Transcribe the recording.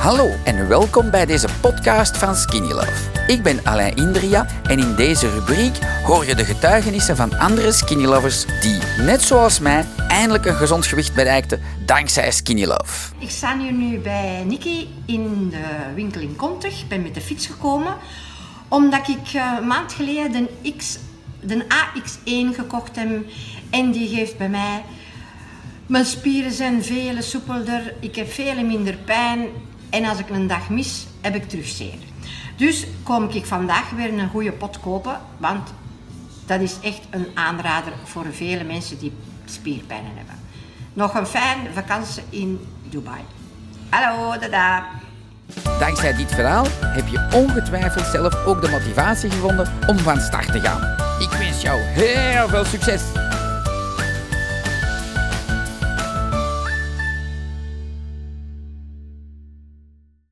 Hallo en welkom bij deze podcast van Skinny Love. Ik ben Alain Indria en in deze rubriek hoor je de getuigenissen van andere Skinny Lovers die, net zoals mij, eindelijk een gezond gewicht bereikten dankzij Skinny Love. Ik sta hier nu bij Nicky in de winkel in Kontig. Ik ben met de fiets gekomen omdat ik eh, een maand geleden de, X, de AX1 gekocht heb en die geeft bij mij mijn spieren zijn veel soepelder, ik heb veel minder pijn en als ik een dag mis, heb ik terug zeer. Dus kom ik vandaag weer een goede pot kopen, want dat is echt een aanrader voor vele mensen die spierpijnen hebben. Nog een fijne vakantie in Dubai. Hallo, dada. Dankzij dit verhaal heb je ongetwijfeld zelf ook de motivatie gevonden om van start te gaan. Ik wens jou heel veel succes!